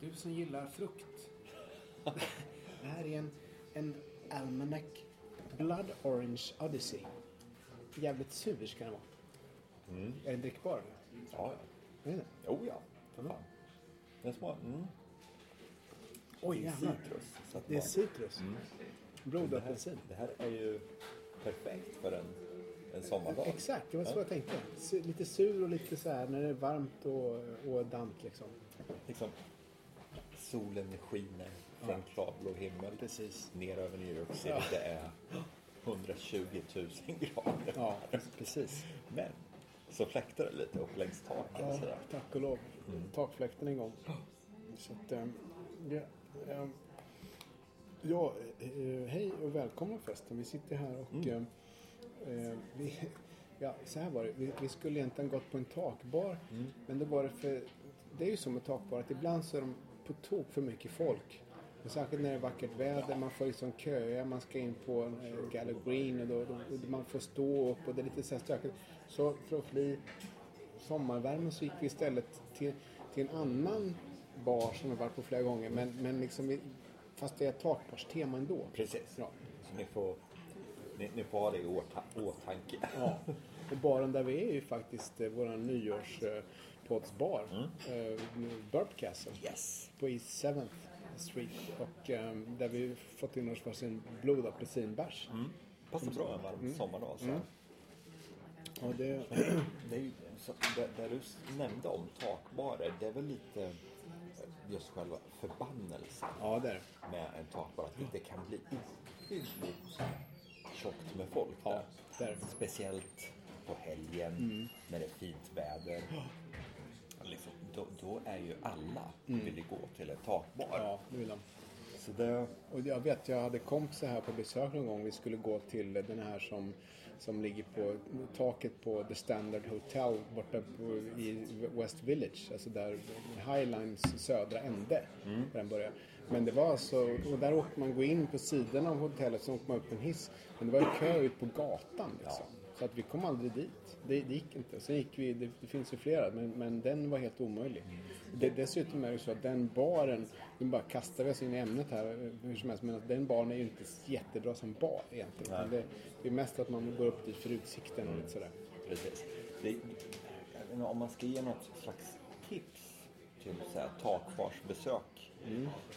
Du som gillar frukt. Det här är en, en Almanac Blood Orange Odyssey. Jävligt sur ska den vara. Är den drickbar? Ja, ja. Den? Jo, ja. För fan. Den smakar... Mm. Oj Det är citrus. Så att Det är man- citrus. Det här, Blodapelsin. det här är ju perfekt för en, en sommardag. Exakt, det var så Ja. jag tänkte. Lite sur och lite så här när det är varmt och, och dant liksom. Liksom, solen skiner från klarblå himmel. Precis. Ner över New York City. Ja. Det är 120 000 grader. Ja, precis. Men så fläktar det lite upp längs taket. Ja, tack och lov. Takfläkten igång. Så att, eh, ja, eh, ja, eh, hej och välkomna förresten. Vi sitter här och eh, eh, vi, ja, så här var det. Vi, vi skulle egentligen gått på en takbar. Men det var det för, det är ju som med takbar att ibland så är de på tok för mycket folk. Och särskilt när det är vackert väder, man får liksom köa, man ska in på eh, Gallo Green och då, då, man får stå upp och det är lite så här stökigt. Så för att fly sommarvärmen så gick vi istället till, till en annan bar som vi varit på flera gånger. Men, men liksom, fast det är ett takbarstema ändå. Precis. Ja. Så ni får, ni, ni får ha det i åta- åtanke. ja. Och baren där vi är ju faktiskt eh, våran nyårspoddsbar. Eh, Burp Castle. Yes. På East 7th Street. Och eh, där vi fått in oss varsin blodapelsinbärs. Passar bra en varm sommardag. Så. Och det, Det är ju, så, det, det du nämnde om takbarer, det är väl lite just själva förbannelsen ja, det med en takbar. Att det kan bli ohyggligt tjockt med folk Ja, där. det är det. Speciellt på helgen när det är fint väder. Liksom, då, då är ju alla vill gå till en takbar. Ja, det vill de. Så det, Och jag vet, jag hade kompisar här på besök någon gång. Vi skulle gå till den här som, som ligger på taket på The Standard Hotel borta på, i West Village. Alltså där Highlines södra ände. Där den börjar. Men det var alltså, och där åkte man gå in på sidan av hotellet så åkte man upp en hiss. Men det var ju kö ut på gatan liksom. Så att vi kom aldrig dit. Det, det gick inte. Sen gick vi, det, det finns ju flera, men, men den var helt omöjlig. Det, dessutom är det så att den baren, nu bara kastar vi oss in i ämnet här hur som helst, men att den baren är ju inte jättebra som bar egentligen. Det, det är mest att man går upp dit för utsikten och lite sådär. Precis. Det, om man ska ge något slags tips till så här, takbarsbesök.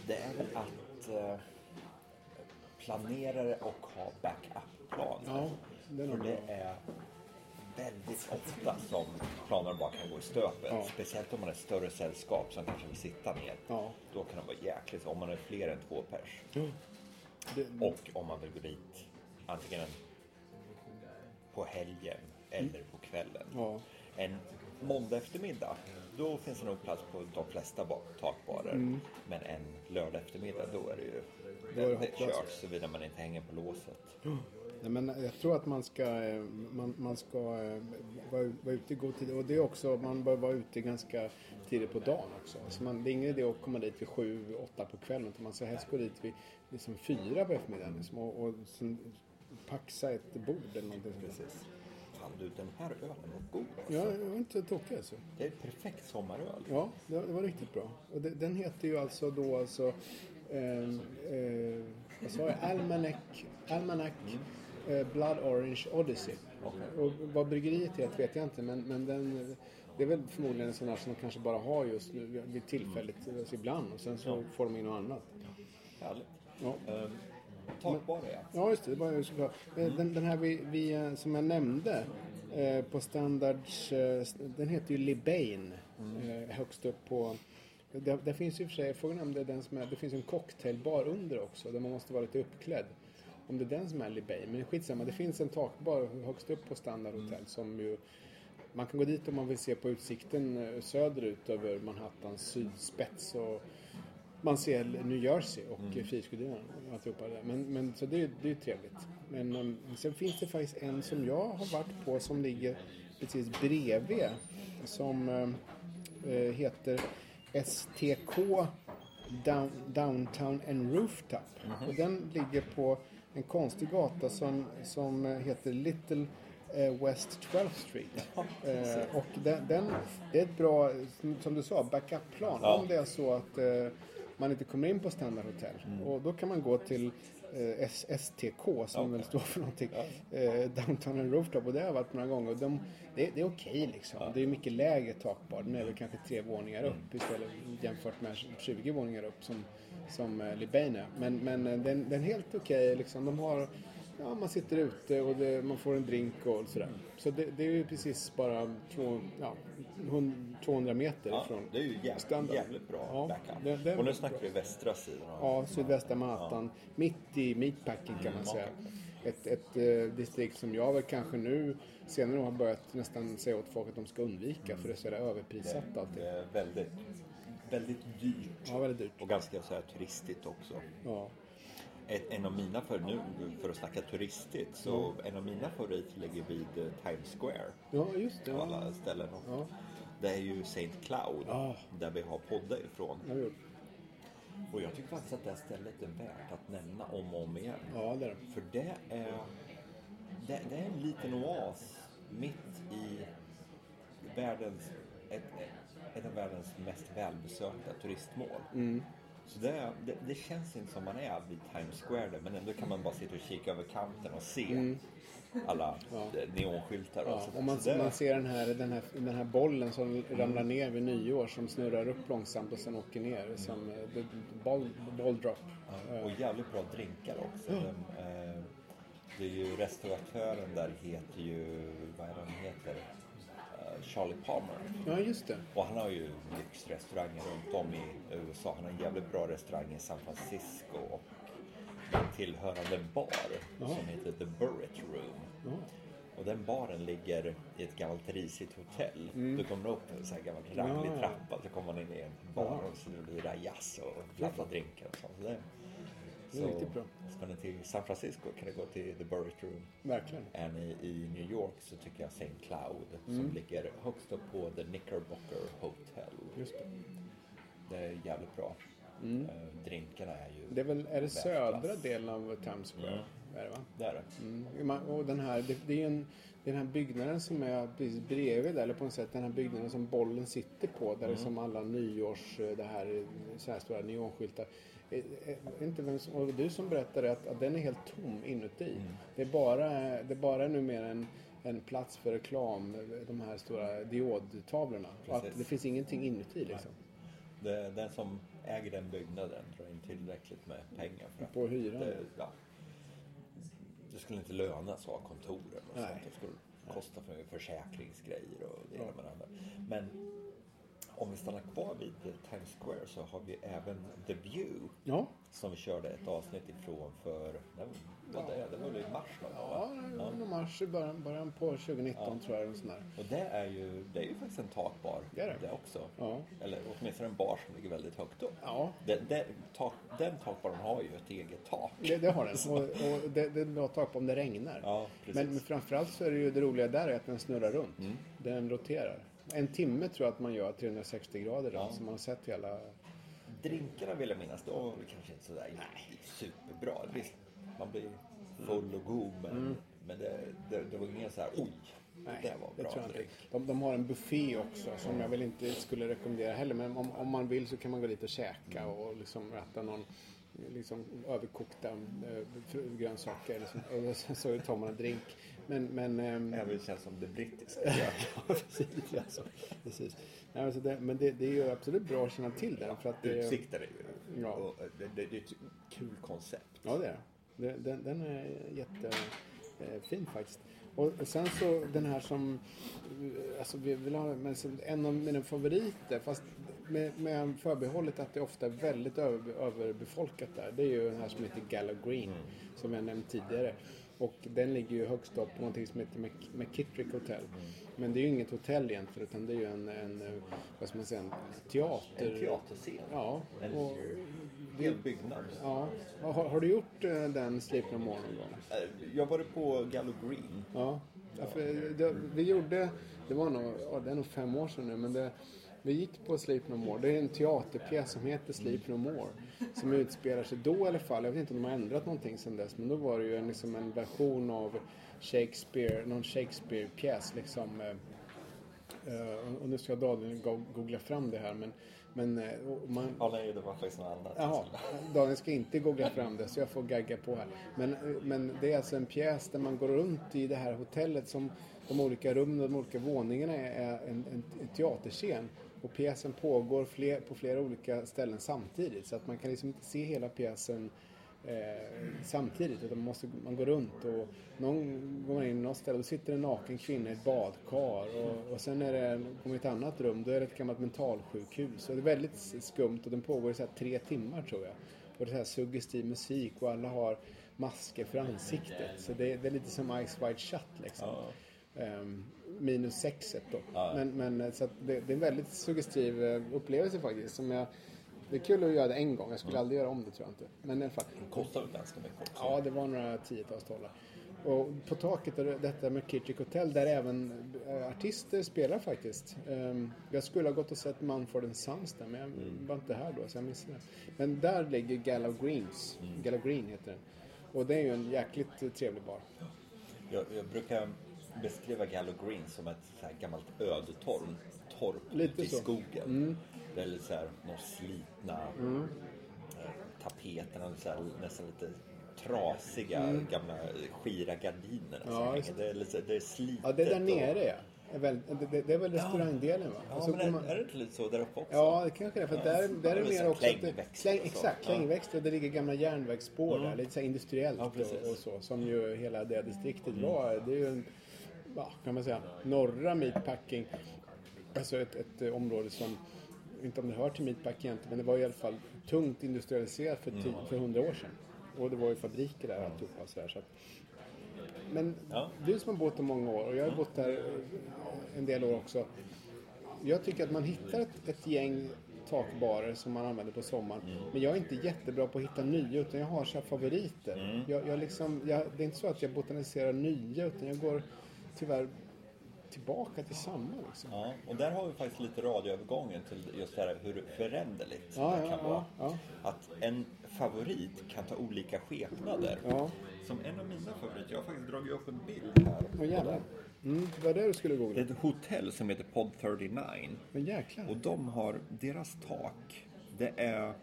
Det är väl att eh, planera det och ha backup-planer. Ja, För det är väldigt ofta som planerna bara kan gå i stöpet. Ja. Speciellt om man är ett större sällskap som kanske vill sitta ner. Ja. Då kan det vara jäkligt om man är fler än två pers. Det, Och om man vill gå dit antingen på helgen eller på kvällen. Ja. En måndag eftermiddag, då finns det nog plats på de flesta ba- takbarer. Men en lördag eftermiddag, då är det ju Mm. Väldigt kört såvida man inte hänger på låset. Nej, men jag tror att man ska, eh, man, man ska eh, vara, vara ute i god tid. Och det är också, man bör vara ute ganska tidigt på dagen också. Så man, det är ingen idé att komma dit vid sju, åtta på kvällen. Utan man ska helst gå dit vid liksom fyra på eftermiddagen. Liksom, och, och sen paxa ett bord eller någonting. sånt. Precis. Fan du, den här ölen var god alltså. Ja, det var inte tokig alltså. Det är perfekt sommaröl. Ja, det, det var riktigt bra. Och det, den heter ju alltså då alltså... Eh, eh, vad sa jag? Almanac, Almanac eh, Blood Orange Odyssey. Okej. Och vad bryggeriet heter vet jag inte men, men den, det är väl förmodligen en sån här som de kanske bara har just nu vid tillfället alltså ibland och sen så får de in något annat. Härligt. Ja. Ehm, takbar ja. Ja, just det. det var såklart. Eh, Den, den här vi, vi, eh, som jag nämnde eh, på Standards, eh, den heter ju Libain. Eh, högst upp på... Det, det finns ju för sig, jag frågar om det är den som är, det finns en cocktailbar under också där man måste vara lite uppklädd. Om det är den som är Libain, men skitsamma. Det finns en takbar högst upp på Standard Hotel som ju man kan gå dit om man vill se på utsikten eh, söderut över Manhattans sydspets och man ser New Jersey och mm. Frihetsgudinnan och alltihopa det där. Men, men så det, är- det är ju trevligt. Men um, sen finns det faktiskt en som jag har varit på som ligger precis bredvid. Som eh, heter STK Down, Downtown and Rooftop. Och den ligger på en konstig gata som, som eh, heter Little eh, West 12th Street. Eh, och den, den, det är ett bra, som- du sa, backup-plan. Ja. Om det är så att eh, man inte kommer in på Standard Hotel. Och då kan man gå till eh, STK som Ja. väl står för någonting. Eh, Downtown and Rooftop och det har jag varit några gånger. Och de, det, det är okej liksom. Det är mycket lägre takbar. Den är väl kanske tre våningar upp istället jämfört med 20 våningar upp som, som eh, Libaine är. Men, men eh, den, den är helt okej liksom. De har Ja, man sitter ute och det, man får en drink och sådär. Så det, det är ju precis bara två, ja, 200 meter Ja, ifrån. det är ju jävligt, standard. jävligt bra Ja, det- det- och nu snackar vi västra sidan. Ja, sydvästra Manhattan. Mitt i meatpacking kan man Mm, säga. ja. Ett, ett eh, distrikt som jag väl kanske nu senare har börjat nästan säga åt folk att de ska undvika för det är så jävla överprissatt allting. Det är väldigt, väldigt dyrt. Ja, väldigt dyrt. Och ganska så här turistigt också. Ja. En av mina för nu, för att snacka turistigt, så en av mina favoriter ligger vid eh, Times Square. ja, just det. Av Ja. alla ställen. Ja. Det är ju St. Cloud, Ja. där vi har poddar ifrån. Jo. Och jag tycker faktiskt att det här stället är värt att nämna om och om igen. ja, det är. För det är, det, det är en liten oas mitt i världens, ett, ett av världens mest välbesökta turistmål. Mm. Så det, det, det känns inte som man är vid Times Square där, men ändå kan man bara sitta och kika över kanten och se alla Mm. Ja. eh, neonskyltar och Ja, och man, Så det- man ser den här, den, här, den här bollen som ramlar ner vid nyår som snurrar upp långsamt och sen åker ner som eh, ball, ball drop. Ja, och jävligt bra drinkar också. Den, eh, det är ju restauratören där heter ju, vad är det han heter? Charlie Palmer. Ja, just det. Och han har ju lyxrestauranger runt om i USA. Han har en jävligt bra restaurang i San Francisco och en tillhörande bar Jaha. som heter The Burret Room. Ja. Och den baren ligger i ett gammalt risigt hotell. Du kommer upp en sån här gammal ranglig Mm. Ja. trappa så kommer man in i en bar Ja. och så blir det jazz och blandade drinkar och sånt. Så det, Är riktigt bra. Ska ni till San Francisco kan ni gå till The Burret Room. Verkligen. Är ni i New York så tycker jag St. Cloud Mm. som ligger högst upp på The Knickerbocker Hotel. Just det. Det är jävligt bra. Eh, Drinkarna är ju... Mm. Det är väl, är det södra delen av Times Square? Är det va? Det är det. Mm. Och den här, det, det är en, den här byggnaden som är precis bredvid där, eller på något sätt den här byggnaden som bollen sitter på, där det är som alla nyårs, eh, det här, så här stora neonskyltar. Eh, eh, Inte vem som, och du som berättade att, att den är helt tom inuti. Det är bara, det är bara numera en, en plats för reklam, de här stora diodtavlorna. Och att det finns ingenting inuti liksom. det. Den som äger den byggnaden drar in tillräckligt med pengar för att På hyran. det, ja, det skulle inte löna så av kontoren och Nej. sånt. Det skulle kosta för försäkringsgrejer och det ena med det andra. Men om vi stannar kvar vid Times Square så har vi även The View Ja, som vi körde ett avsnitt ifrån för, när var det? Det var väl i mars någon ja, va? ja. mars i början, början på 2019 tror jag. eller sån där. Och det är ju, det är ju faktiskt en takbar Det är det. också. Ja. Eller åtminstone en bar som ligger väldigt högt upp. Ja, Den, den, tak, den takbaren har ju ett eget tak. Det, det har den. Och, och det, det är bra tak på om det regnar. Ja, precis. men, men framförallt så är det ju det roliga där är att den snurrar runt. Mm. Den roterar. En timme tror jag att man gör 360 grader. Ja. Så man har sett hela... Drinkarna vill jag minnas, de var kanske inte sådär superbra. Visst, man blir full och god men, men det, det, det var ingen såhär oj, det där var det bra inte. drink. De, de har en buffé också som jag väl inte skulle rekommendera heller. Men om, om man vill så kan man gå dit och käka och liksom äta någon liksom överkokta äh, grönsaker. Eller så, och sen så tar man en drink. Men, men ehm, Även känns som det brittiska. Ja, precis. Alltså, precis. Nej, alltså det, men det, det är ju absolut bra att känna till den. För att det, Utsikten är ju, Ja. och det, det, det är ett kul koncept. Ja, det är det. Den, den är jättefin faktiskt. Och sen så den här som, eh, alltså vi vill ha, men en av mina favoriter, fast med, med förbehållet att det ofta är väldigt över, överbefolkat där. Det är ju den här som heter Gallo Green, som jag nämnt tidigare. Och den ligger ju högst upp på någonting som heter Mc- McKittrick Hotel. Men det är ju inget hotell egentligen, utan det är ju en, en eh, vad ska man säga, en teater... En teaterscen. Ja. Och, hel byggnad. ja. Har, har du gjort eh, den Sleep No More någon gång? Eh, Jag var på Gallo Green. Ja, ja vi gjorde, det var nog, det är nog fem år sedan nu, men det, Vi gick på Sleep No More. Det är en teaterpjäs som heter Sleep No More. Som utspelar sig då i alla fall. Jag vet inte om de har ändrat någonting sedan dess. Men då var det ju en, liksom en version av Shakespeare, någon Shakespeare-pjäs liksom. eh, eh, och nu ska Daniel go- googla fram det här men, men eh, man, Ja, nej, det var faktiskt något annat. Jaha, Daniel ska inte googla fram det så jag får gagga på här. Men, men det är alltså en pjäs där man går runt i det här hotellet som de olika rummen och de olika våningarna är en, en, en teaterscen. Och pjäsen pågår fler, på flera olika ställen samtidigt så att man kan liksom inte se hela pjäsen eh, samtidigt utan man måste man går runt och någon går man in i något ställe och då sitter en naken kvinna i ett badkar och, och sen är det, kommer man i ett annat rum då är det ett gammalt mentalsjukhus och det är väldigt skumt och den pågår i så tre timmar tror jag. Och det är så här suggestiv musik och alla har masker för ansiktet så det, det är lite som Ice White Shut liksom. Ehm, minus sexet då. Ja. Men, men eh, så det, det är en väldigt suggestiv eh, upplevelse faktiskt. Som jag, det är kul att göra det en gång. Jag skulle aldrig göra om det tror jag inte. Men i alla fall. Kostar väl ganska mycket också? Ja, det var några tiotals dollar. Och på taket är det detta med Kittrick Hotel där även eh, artister spelar faktiskt. Ehm, jag skulle ha gått och sett Mumford Sons där men jag var inte här då så jag missade det. Men där ligger Gallow Greens. Gallow Green heter den. Och det är ju en jäkligt trevlig bar. Jag, jag brukar beskriva Gallo Green som ett så här gammalt ödetorp torp Lite i så. Mm. skogen. Det är lite så här, de slitna eh, tapeterna, så här, nästan lite trasiga gamla skira gardiner. Mm. Ja, just det är lite det är slitet. Ja, det är där och- nere ja. Det är väl, det, det, är väl restaurangdelen va? Ja, Och så men är, man- är det inte lite så där uppe också? Ja, det kanske det är. För där, där är det mer också... och så. exakt, Ja. klängväxter. Och det ligger gamla järnvägsspår där. Lite så industriellt Ja, och, och så. Som ju hela det distriktet var. Det är ju en, ja, kan man säga, norra meatpacking. Alltså ett, ett eh, område som, inte om det hör till meatpack egentligen, men det var i alla fall tungt industrialiserat för, Mm. ti- för hundra år sedan. Och det var ju fabriker där och alltihopa. Så här, så att, men Ja. du som har bott där många år och jag har bott där eh, en del år också. Jag tycker att man hittar ett, ett gäng takbarer som man använder på sommaren. Men jag är inte jättebra på att hitta nya utan jag har så favoriter. Jag, jag liksom, jag, det är inte så att jag botaniserar nya utan jag går tyvärr tillbaka till samma. Liksom. Ja, och där har vi faktiskt lite radioövergången till just det här hur föränderligt Ja, det kan ja, vara. ja. Att en favorit kan ta olika skepnader. Som en av mina favoriter, jag har faktiskt dragit upp en bild här. Åh jävlar. Mm, det var det du skulle Det är googla. ett hotell som heter Pod 39. Men jäklar. Och de har, deras tak, det är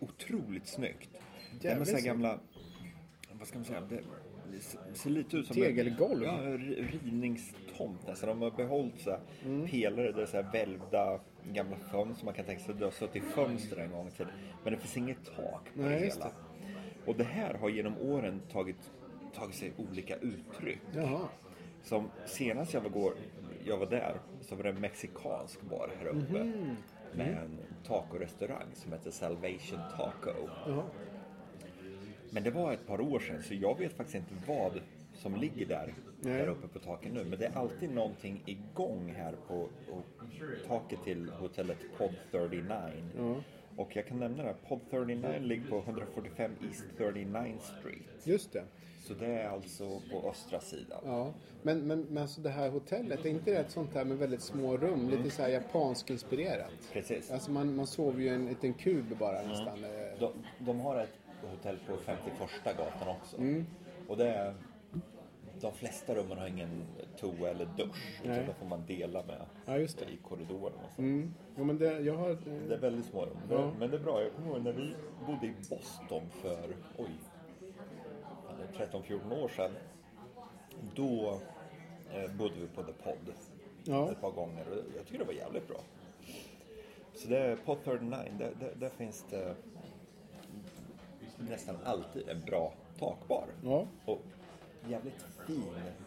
otroligt snyggt. Det är med Jävligt så här gamla, vad ska man säga, det det ser lite ut som Tegelgolv. Ja, r- rivningstomt nästan. De har behållit så här Mm. pelare, det är så här välvda gamla fönster. Man kan tänka sig att det har suttit i fönster en gång i tiden. Men det finns inget tak på Nej, det hela. Och det här har genom åren tagit, tagit sig olika uttryck. Jaha. Som senast jag var, går, jag var där så var det en mexikansk bar här uppe. Mhm. Med en tacorestaurang som heter Salvation Taco. Jaha. Men det var ett par år sedan så jag vet faktiskt inte vad som ligger där, Nej. där uppe på taket nu. Men det är alltid någonting igång här på, på taket till hotellet Pod 39. Och jag kan nämna det, här, Pod 39 ligger på 145 East 39th Street. Just det. Så det är alltså på östra sidan. Ja, men, men, men alltså det här hotellet, är inte det ett sånt här med väldigt små rum? Lite så här japansk inspirerat? Precis. Alltså man, man sover ju i en liten kub bara nästan. eh. De, de har ett hotell på 51 gatan också. Och det är, de flesta rummen har ingen toa eller dusch. Nej. Utan då får man dela med Ja, det. i korridoren. Och så. Mm. Jo, men det, jag har... eh, Det är väldigt små rum. Ja. Men det är bra. Jag kommer ihåg när vi bodde i Boston för, oj, fan, det är 13-14 år sedan. Då eh, bodde vi på The Pod Ja. ett par gånger och jag tycker det var jävligt bra. Så det är Pod 39, där, där, där finns det nästan alltid en bra takbar. Ja. Och jävligt fin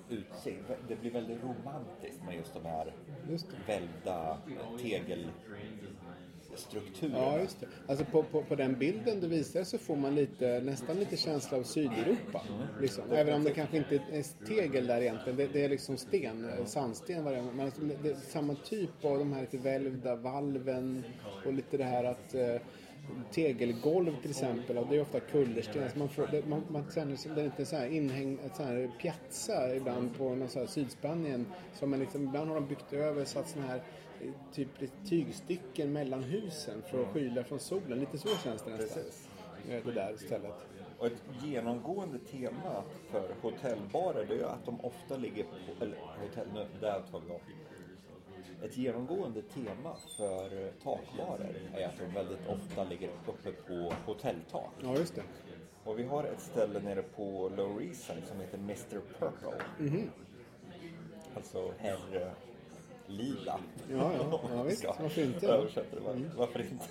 utsikt. Det blir väldigt romantiskt med just de här Just det. välvda tegelstrukturerna. Ja, just det. Alltså på, på, på den bilden du visar så får man lite, nästan lite känsla av Sydeuropa. Liksom. Även om det kanske inte är tegel där egentligen. Det, det är liksom sten, sandsten. Vad det är. Men alltså, det det är samma typ av de här lite välvda valven och lite det här att eh, tegelgolv till exempel. Och det är ofta kullersten. Alltså man får, det, man, man sig, det är lite så här inhäng, ett så här piazza ibland på någon så här Sydspanien. Som man liksom, ibland har de byggt över så att såna här typ lite tygstycken mellan husen för att skyla från solen. Lite så känns det nästan. Precis. Eh, Det där stället. Och ett genomgående tema för hotellbarer det är att de ofta ligger på, eller hotell, nu, där tar vi om. Ett genomgående tema för takbarer är att de väldigt ofta ligger uppe på hotelltak. Ja, just det. Och vi har ett ställe nere på Lower East Side som heter Mr Purple. Mhm. Alltså herr eh, Lila. Ja, ja, ja, visst. Varför inte? Mm. Översätta det. Var- Varför inte?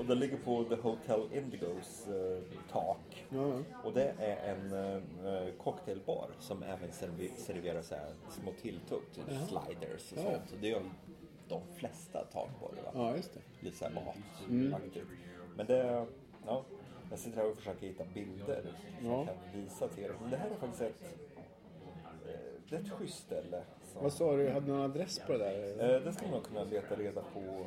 Och det ligger på The Hotel Indigos eh, tak. Ja, ja. Och det är en eh, cocktailbar som även serverar så här små tilltugg, typ sliders och Ja, ja. sånt. Så det gör de flesta takbarer. Va? ja, just det. Lite såhär Mm. mataktigt. Men det, ja, jag sitter här och försöker hitta bilder som Ja. jag kan visa till er. Det här är faktiskt ett, eh, det är ett schysst ställe. Som, Vad sa du? Hade du någon adress på det där? eh, det ska man kunna leta reda på.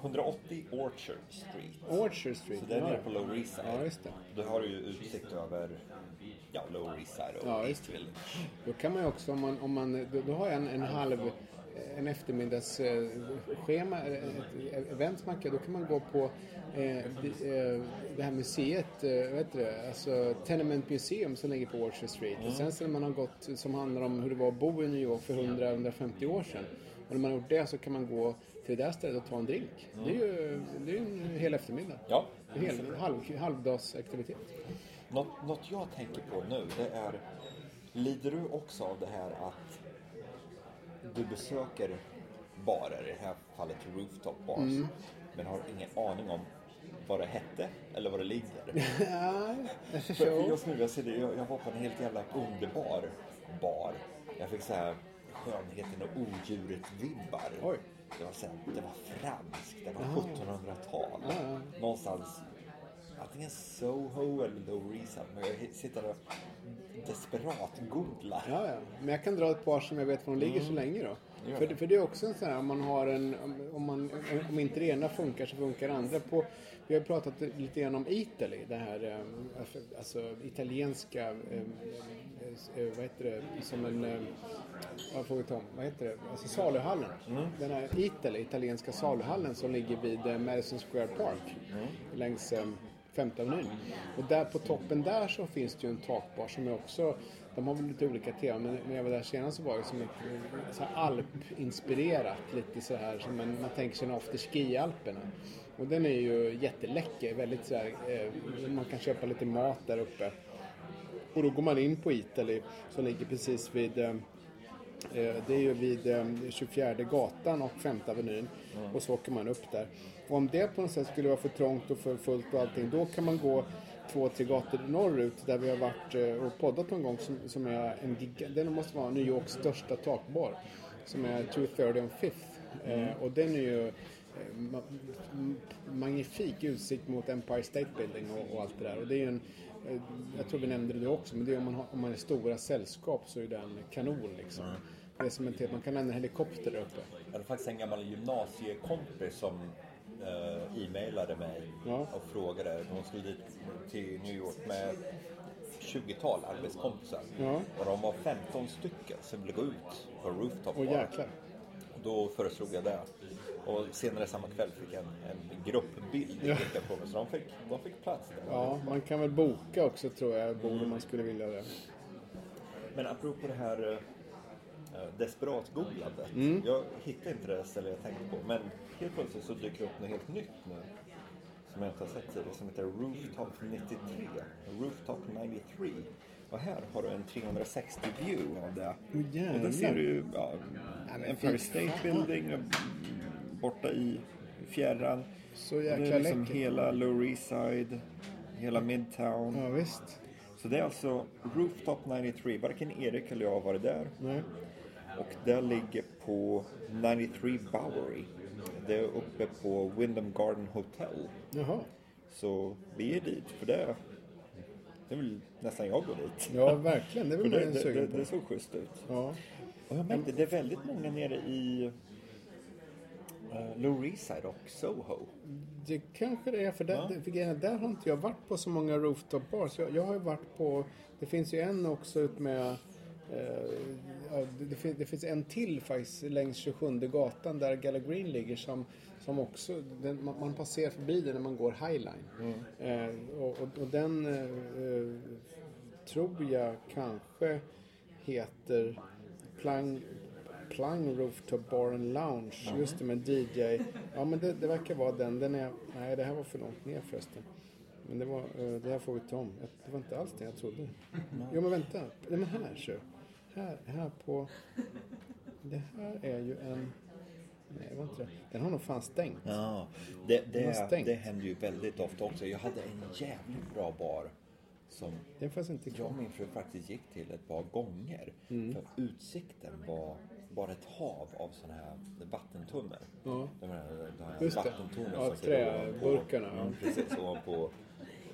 180 Orchard Street. Orchard Street? Så det är ja. nere på Lower East Side. Ja, just det. Då har du ju utsikt över ja, Lower East Side och Ja, East. Village. Då kan man ju också, om man, om man, då, då har jag en, en halv en eftermiddagsschema, ett event man kan, då kan man gå på eh, det, eh, här museet, eh, heter det, alltså Tenement Museum som ligger på Orchard Street. Och sen när man har gått, som handlar om hur det var att bo i New York för 100-150 år sedan. Och när man har gjort det så kan man gå till det där stället och ta en drink. Det är ju det är en hel eftermiddag. Ja, En hel, halv, halvdagsaktivitet. Något, något jag tänker på nu det är, lider du också av det här att du besöker barer, i det här fallet rooftop bars, Mm. men har ingen aning om vad det hette eller vad det ligger? För, för just nu, jag, ser det, jag, jag var på en helt jävla underbar bar. Jag fick så här skönheten och odjuret-vibbar. Det var, här, det var franskt, det var 1700-tal. Ja, ja. Någonstans antingen Soho eller Lower East Side. Men jag sitter och desperat googlar. Ja, ja. Men jag kan dra ett par som jag vet var de ligger så länge då. För, för det är också en sån här, om man har en, om- man, om inte det ena funkar så funkar det andra. På, vi har pratat lite grann om Italy, det här eh, alltså italienska, eh, eh, vad heter det, som en, vad får vi ta om, vad heter det, alltså saluhallen. Den här Italy, italienska saluhallen som ligger vid Madison Square Park. Längs eh, Femte Avenyn. Och där på toppen där så finns det ju en takbar som är också, de har väl lite olika teman, men när jag var där senast så var det som ett eh, så här alpinspirerat, lite så här som en, man tänker sig en afterski i Alperna. Och den är ju jätteläcker, väldigt så här, eh, man kan köpa lite mat där uppe. Och då går man in på Italy som ligger precis vid eh, Eh, Det är ju vid eh, 24 gatan och 5 Avenyn. Och så åker man upp där. Och om det på något sätt skulle vara för trångt och för fullt och allting, då kan man gå två, tre gator norrut där vi har varit eh, och poddat någon gång som, som är en giga, den måste vara New Yorks största takbar. Som är 230 on Fifth. Eh, och den är ju eh, ma- magnifik utsikt mot Empire State Building och, och allt det där. Och det är ju en, eh, jag tror vi nämnde det också, men det är om man, har, om man är stora sällskap så är den kanon liksom. Det är som en typ, man kan lämna helikopter där uppe. Jag hade faktiskt en gammal gymnasiekompis som eh, e-mailade mig Ja. och frågade. Hon skulle dit till New York med 20-tal arbetskompisar. Ja. Och de var 15 stycken som ville gå ut på rooftop Och bar. Då föreslog jag det. Och senare samma kväll fick jag en, en gruppbild Ja. på mig. Så de fick, de fick plats där. Ja, man kan väl boka också tror jag, bord om man skulle vilja det. Men apropå det här eh, desperatgooglandet. Mm. Jag hittade inte det ställe jag tänkte på. Men helt plötsligt så dyker det upp något helt nytt nu. Som jag inte har sett tidigare. Som heter Rooftop 93. Rooftop 93. Och här har du en 360 view av det. Åh, och där ser du ja, Empire fy State. Building borta i fjärran. Så Och det jäkla är liksom läckert. hela Lower East Side, hela Midtown. Ja, visst. Så det är alltså Rooftop 93. Varken Erik eller jag har varit där. Nej. Och det ligger på 93 Bowery. Det är uppe på Wyndham Garden Hotel. Jaha. Så vi är dit, för det, det vill nästan jag gå dit. Ja, verkligen. Det vill det, ju det, det, det på. såg schysst ut. Ja. Och jag märkte, det är väldigt många nere i uh, Lower East Side och Soho. Det kanske det är, för, där, Ja. för där har inte jag varit på så många rooftop bars. Jag, jag har ju varit på, det finns ju en också ut med eh, ja, det, det, fin- det finns en till faktiskt längs 27 gatan där Gala Green ligger som, som också, den, man, man passerar förbi den när man går Highline. Eh, och, och, och den eh, eh, tror jag kanske heter Plang, Plang Rooftop Bar and Lounge. Just det med DJ. Ja men det, det verkar vara den. den är, nej det här var för långt ner förresten. Men det var, eh, det här får vi ta om. Det var inte alls det jag trodde. Jo men vänta. Nej men här så. Här, här på... Det här är ju en... Nej var inte det. Den har nog fan stängt. Ja, det, det, stängt. det händer ju väldigt ofta också. Jag hade en jävligt bra bar som Den inte jag och min fru faktiskt gick till ett par gånger. Mm. För utsikten var bara ett hav av sådana här vattentunnor. Ja. De här, de här vattentornen som träburkarna, ovanpå- ja. Mm, precis, ovanpå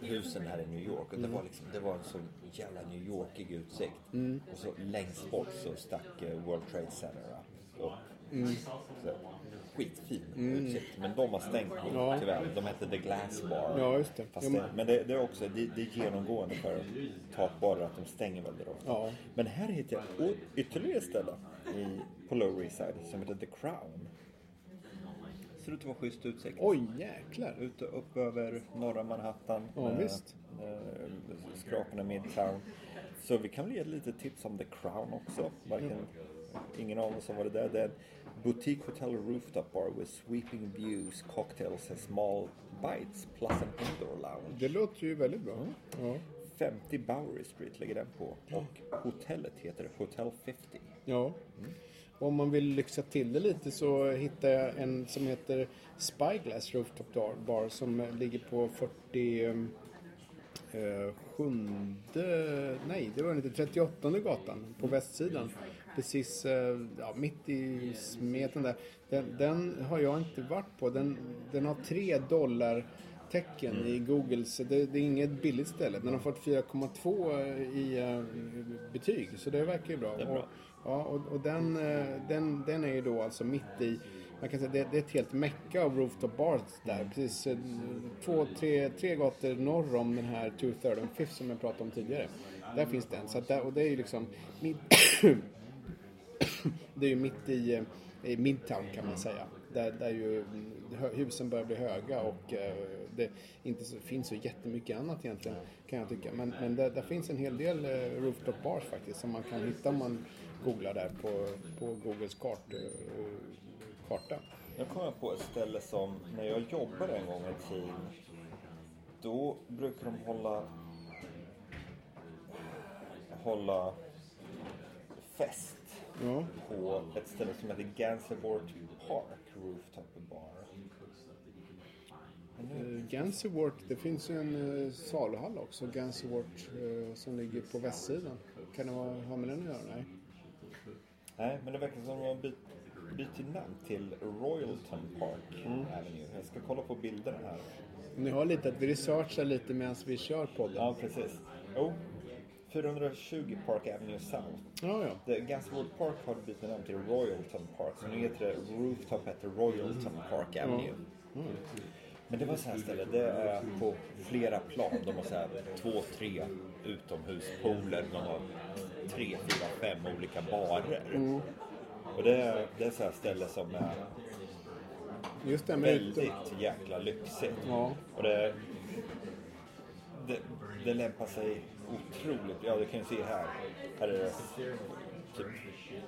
husen här i New York. Mm. Och det, var liksom, det var en så jävla New Yorkig utsikt. Mm. Och så längst bort så stack eh, World Trade Center upp. Mm. Så, skitfin utsikt. Men de har stängt nu Ja. tyvärr. De hette The Glass Bar. Ja, just det. Ja, det, men- men det, det är också det, det är genomgående för takbarer att de stänger väldigt ofta. Ja. Men här hittar jag ytterligare ett ställe i, på Lower East Side som heter The Crown. Ser ut att vara schysst utsikt. Oj jäklar. Ute upp över norra Manhattan. Ja, visst. Eh, skraporna Midtown. Så vi kan väl ge ett litet tips om The Crown också. Varken, Ingen av oss har varit där. Det är en boutique hotel rooftop bar with sweeping views, cocktails and small bites plus an indoor lounge. Det låter ju väldigt bra. Ja. 50 Bowery Street ligger den på och hotellet heter Hotel 50. Ja. Om man vill lyxa till det lite så hittar jag en som heter Spyglass Rooftop Bar- som ligger på 40 eh, nej det var inte, 38 gatan på västsidan. Precis eh, ja, mitt i smeten där. Den, den har jag inte varit på. Den, den har tre dollar tecken i Googles. Det, det är inget billigt ställe. Den har fått 4,2 i eh, betyg så det verkar ju bra. Det. Och, ja, och, och den, eh, den, den är ju då alltså mitt i man kan säga det, det är ett helt mecka av rooftop bars där. Precis eh, två, tre, tre gator norr om den här Two Third and Fifth som jag pratade om tidigare. Där finns den. Så där, och det är ju liksom mitt, det är ju mitt i, eh, i Midtown kan man säga. Där, där ju mm, husen börjar bli höga och det inte så, finns så jättemycket annat egentligen kan jag tycka. Men, men där, där finns en hel del rooftop bars faktiskt som man kan hitta om man googlar där på, på Googles kart, eh, karta. Jag kommer på ett ställe som när jag jobbade en gång i tiden. Då brukar de hålla hålla fest Ja, på ett ställe som heter Gansevoort Park Rooftop Bar. Nu- eh, Gansevoort, det finns ju en eh, saluhall också, Gansevoort, eh, som ligger på västsidan. Kan det ha, ha med den att göra? Nej. Nej, men det verkar som att de har bytt, namn till Royalton Park Avenue. Jag ska kolla på bilderna här. Ni har lite att vi researchar lite medan vi kör podden. Ja, precis. Jo, 420 Park Avenue South. Ja, ja. The Gaswood Park har bytt namn till Royalton Park, så nu heter det Rooftop the Royalton Park Avenue. Men det var så här ställe, det är på flera plan. De har så här två, tre utomhuspooler, de har tre, fyra, fem olika barer. Och det är, det är så här ställe som är Just det väldigt jäkla lyxigt. Ja. Och det, det, det lämpar sig otroligt. Ja, du kan ju se här. Här är det typ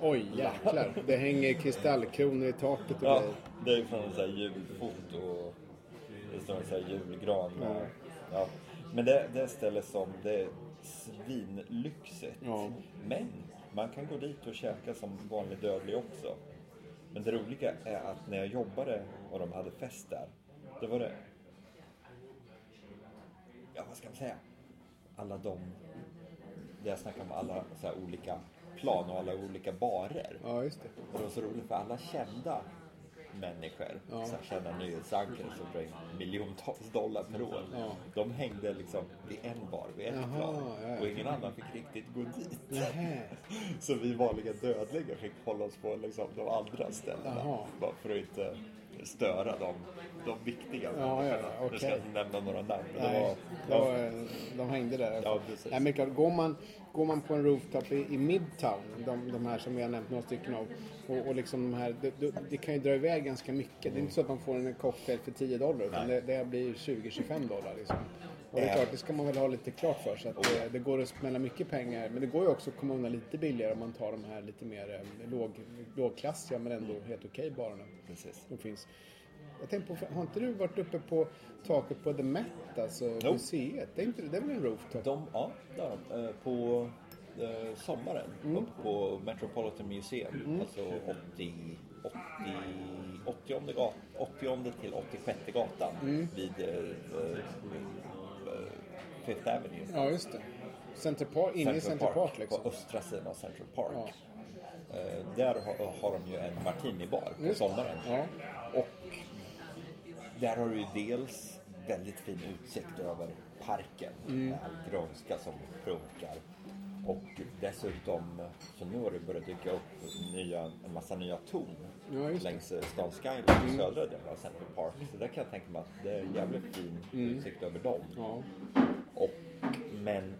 Oj, jäklar. Det hänger kristallkronor i taket och Ja, det är från en sån här julfot och en sån här julgran med. Ja. Men det, det är ett ställe som det är svinlyxigt. Ja. Men man kan gå dit och käka som vanlig dödlig också. Men det roliga är att när jag jobbade och de hade fest där, då var det... Ja, vad ska man säga? Alla de... Det jag snackar om alla så olika plan och alla olika barer. Ja, just det. Och det var så roligt för alla kända människor, Ja. här kända nyhetsankare som drar in miljontals dollar per år. Ja. De hängde liksom vid en bar, vid ett Jaha, plan. ja. Och ingen annan fick riktigt gå dit. Nähä. Så vi vanliga dödliga fick hålla oss på liksom de andra ställena. Jaha. Bara för att inte störa de, de viktiga Ja, ja, ska jag okej. inte nämna några namn. Men det Nej, var, det var, de hängde där. Ja, precis. Nej, men klart, går man, går man på en rooftop i, i Midtown, de, de här som vi har nämnt några stycken av, och, och liksom de här, det, det, kan ju dra iväg ganska mycket. Det är inte så att man får en cocktail för 10 dollar, utan det, det blir 20-25 dollar. Liksom. Och det är klart, det ska man väl ha lite klart för sig. Att det, det går att smälla mycket pengar, men det går ju också att komma undan lite billigare om man tar de här lite mer eh, låg, lågklassiga men ändå helt okej barerna. precis. som finns. Jag tänkte på, har inte du varit uppe på taket på The Met, alltså Jo. museet? Det är, inte, det är väl en rooftop? De, ja, det har de. Eh, På eh, sommaren Mm. uppe på Metropolitan Museum. Alltså 80, 80, 80, gat, 80 till 86 gatan Mm. vid eh, eh, Fifth Avenue. Ja, just det. Center Park, inne i Center Park, liksom. På östra sidan av Central Park. Ja. Eh, där har, har de ju en martinibar på sommaren. Ja. Och där har du dels väldigt fin utsikt över parken. Mm. Grönska som prunkar. Och dessutom, så nu har det börjat dyka upp nya, en massa nya torn Ja. Mm. längs eh, stan Skyline i södra delen av Central Park. Så där kan jag tänka mig att det är jävligt fin Mm. utsikt över dem. Ja. Och, men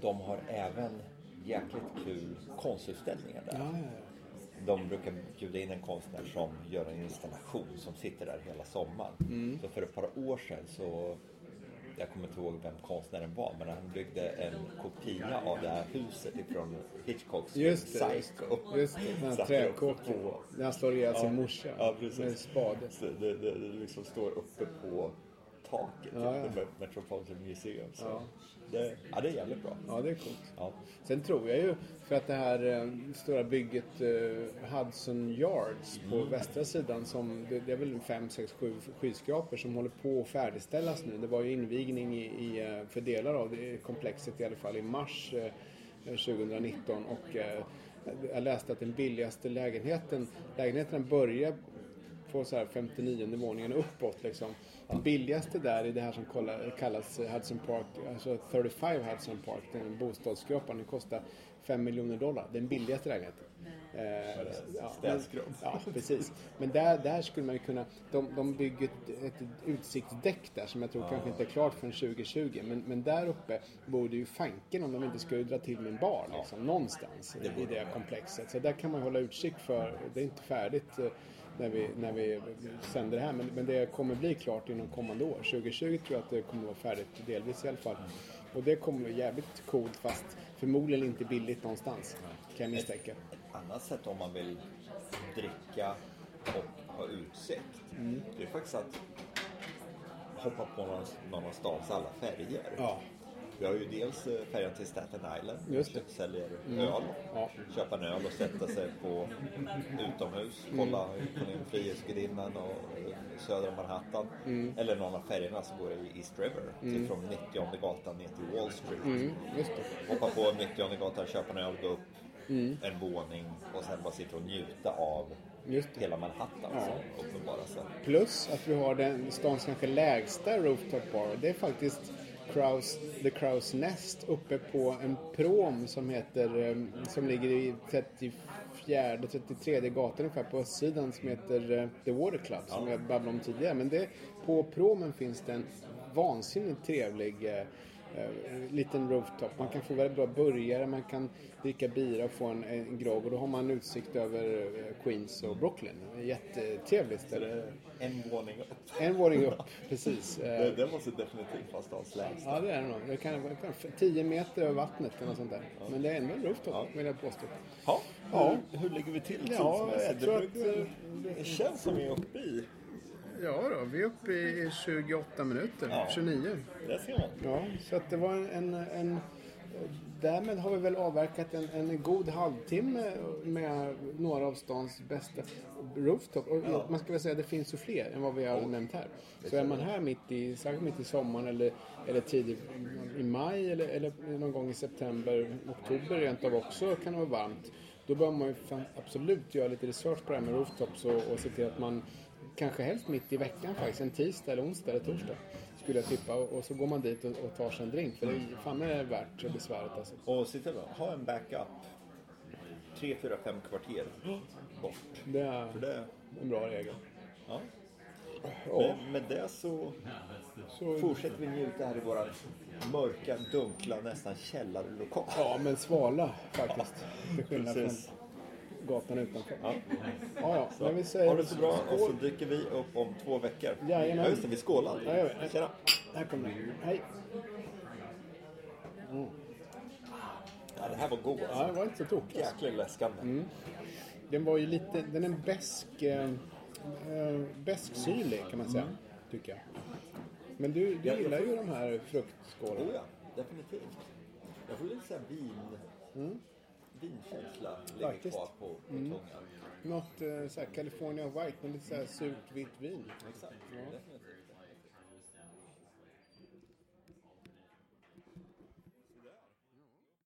de har även jäkligt kul konstutställningar där. Ja, De brukar bjuda in en konstnär som gör en installation som sitter där hela sommaren. Mm. Så för ett par år sedan så, jag kommer inte ihåg vem konstnären var, men han byggde en kopia av det här huset ifrån Hitchcocks. Just det, Psycho. Just det. Den här träkåken. När han slår ihjäl sin morsa Ja, precis. med en spade. Det, det, det liksom står uppe på taket Ja, ja. till The Metropolitan Museum. Så Ja. Det, ja, det är jävligt bra. Ja, det är coolt. Ja. Sen tror jag ju, för att det här eh, stora bygget eh, Hudson Yards på Mm. västra sidan som, det, det är väl 5, 6, 7 skyskrapor som håller på att färdigställas nu. Det var ju invigning i, i, eh, för delar av det komplexet i alla fall i mars eh, 2019 och jag läste att den billigaste lägenheten, lägenheterna börjar på så här 59 våningen uppåt liksom. Billigaste där i det här som kallas Hudson Park, alltså 35 Hudson Park, den bostadsskropan, den kostar 5 miljoner dollar. Den billigaste lägenheten. Eh, ja, men- Ja, precis. Men där, där skulle man ju kunna, de, de bygger ett, ett utsiktsdäck där som jag tror kanske inte är klart förrän 2020. Men, men där uppe borde ju fanken om de inte skulle dra till med en bar liksom, någonstans Det i det de. komplexet. Så där kan man hålla utkik för, det är inte färdigt eh, när vi, när vi sänder det här men, men det kommer bli klart inom kommande år. 2020 tror jag att det kommer vara färdigt delvis i alla fall. Och det kommer bli jävligt coolt fast förmodligen inte billigt någonstans kan jag misstänka. Ett annat sätt om man vill dricka och ha utsikt. Mm. Det är faktiskt att hoppa på någon, någon av stans alla färger. Ja. Vi har ju dels eh, färjan till Staten Island. Just det. Mm. Säljer öl. Ja. Köpa en öl och sätta sig på utomhus. Mm. Kolla den Frihetsgudinnan och eh, södra Manhattan. Mm. Eller någon av färgerna som går i East River. Till från 90 gatan ner till Wall Street. Mm, just det. Hoppa på 90 gatan, köpa en öl, gå upp Mm. en våning och sen bara sitta och njuta av hela Manhattan Ja. som uppenbarar sig. Plus att vi har den stans kanske lägsta rooftop bar. Det är faktiskt Kraus, The Kraus Nest uppe på en prom som heter, eh, som ligger i 34, 33 gatan ungefär på östsidan som heter eh, The Water Club som jag babblade om tidigare. Men det, på promen finns det en vansinnigt trevlig eh, liten rooftop. Man kan få väldigt bra burgare, man kan dricka bira och få en, en grogg och då har man utsikt över eh, Queens och Brooklyn. Jättetrevligt ställe. En våning upp. En våning upp, precis. Det, Eh, det måste definitivt vara stans lägsta. Ja, det är det nog. Det kan vara 10 meter över vattnet eller något sånt där. Men det är ändå en rooftop, Ja. vill jag påstå. Ja, Ja. Hur, hur ligger vi till Ja, tidsmässigt? det, brukar- eh, det känns som vi är uppe i. Ja då, vi är uppe i 28 minuter, Ja. 29. Det ser man. Ja, så att det var en, en, en... Därmed har vi väl avverkat en, en god halvtimme med några av stans bästa rooftop. Och Ja. Man ska väl säga att det finns ju fler än vad vi har nämnt här. Så är man här mitt i, särskilt mitt i sommaren eller, eller tidigt i maj eller, eller någon gång i september, oktober rent av också kan det vara varmt. Då bör man ju absolut göra lite research på det här med rooftops och, och se till att man kanske helst mitt i veckan faktiskt, en tisdag eller onsdag eller torsdag skulle jag tippa. Och, så går man dit och, och tar sig en drink. För det är fan är värt besväret alltså. Och att ha en backup. Tre, fyra, fem kvarter bort. Det är För det, en bra regel. Ja. Ja. Med, med det så Så, fortsätter vi njuta här i våran mörka, dunkla, nästan källarlokal. ja, men svala faktiskt. Till skillnad från gatan utanför. Ja. Ja, ja. Men vi säger Ha det så bra och så skål. dyker vi upp om två veckor. Jajamän. Ja just det, vi skålar. Ja, gör vi. Tjena. Här kommer den. Hej. Ja, det här var god Ja, alltså. det var inte så tokigt. Jäkla läskande. Den var ju lite, den är besk, eh, eh, besksyrlig kan man säga, tycker jag. Men du, du Ja, jag gillar får- ju de här fruktskålarna. Oh ja, definitivt. Jag får lite såhär vin... Vinkänsla ligger Mm. Mm. kvar på, på tungan. Något eh, så här California White med lite så här surt vitt vin. Exakt, definitivt.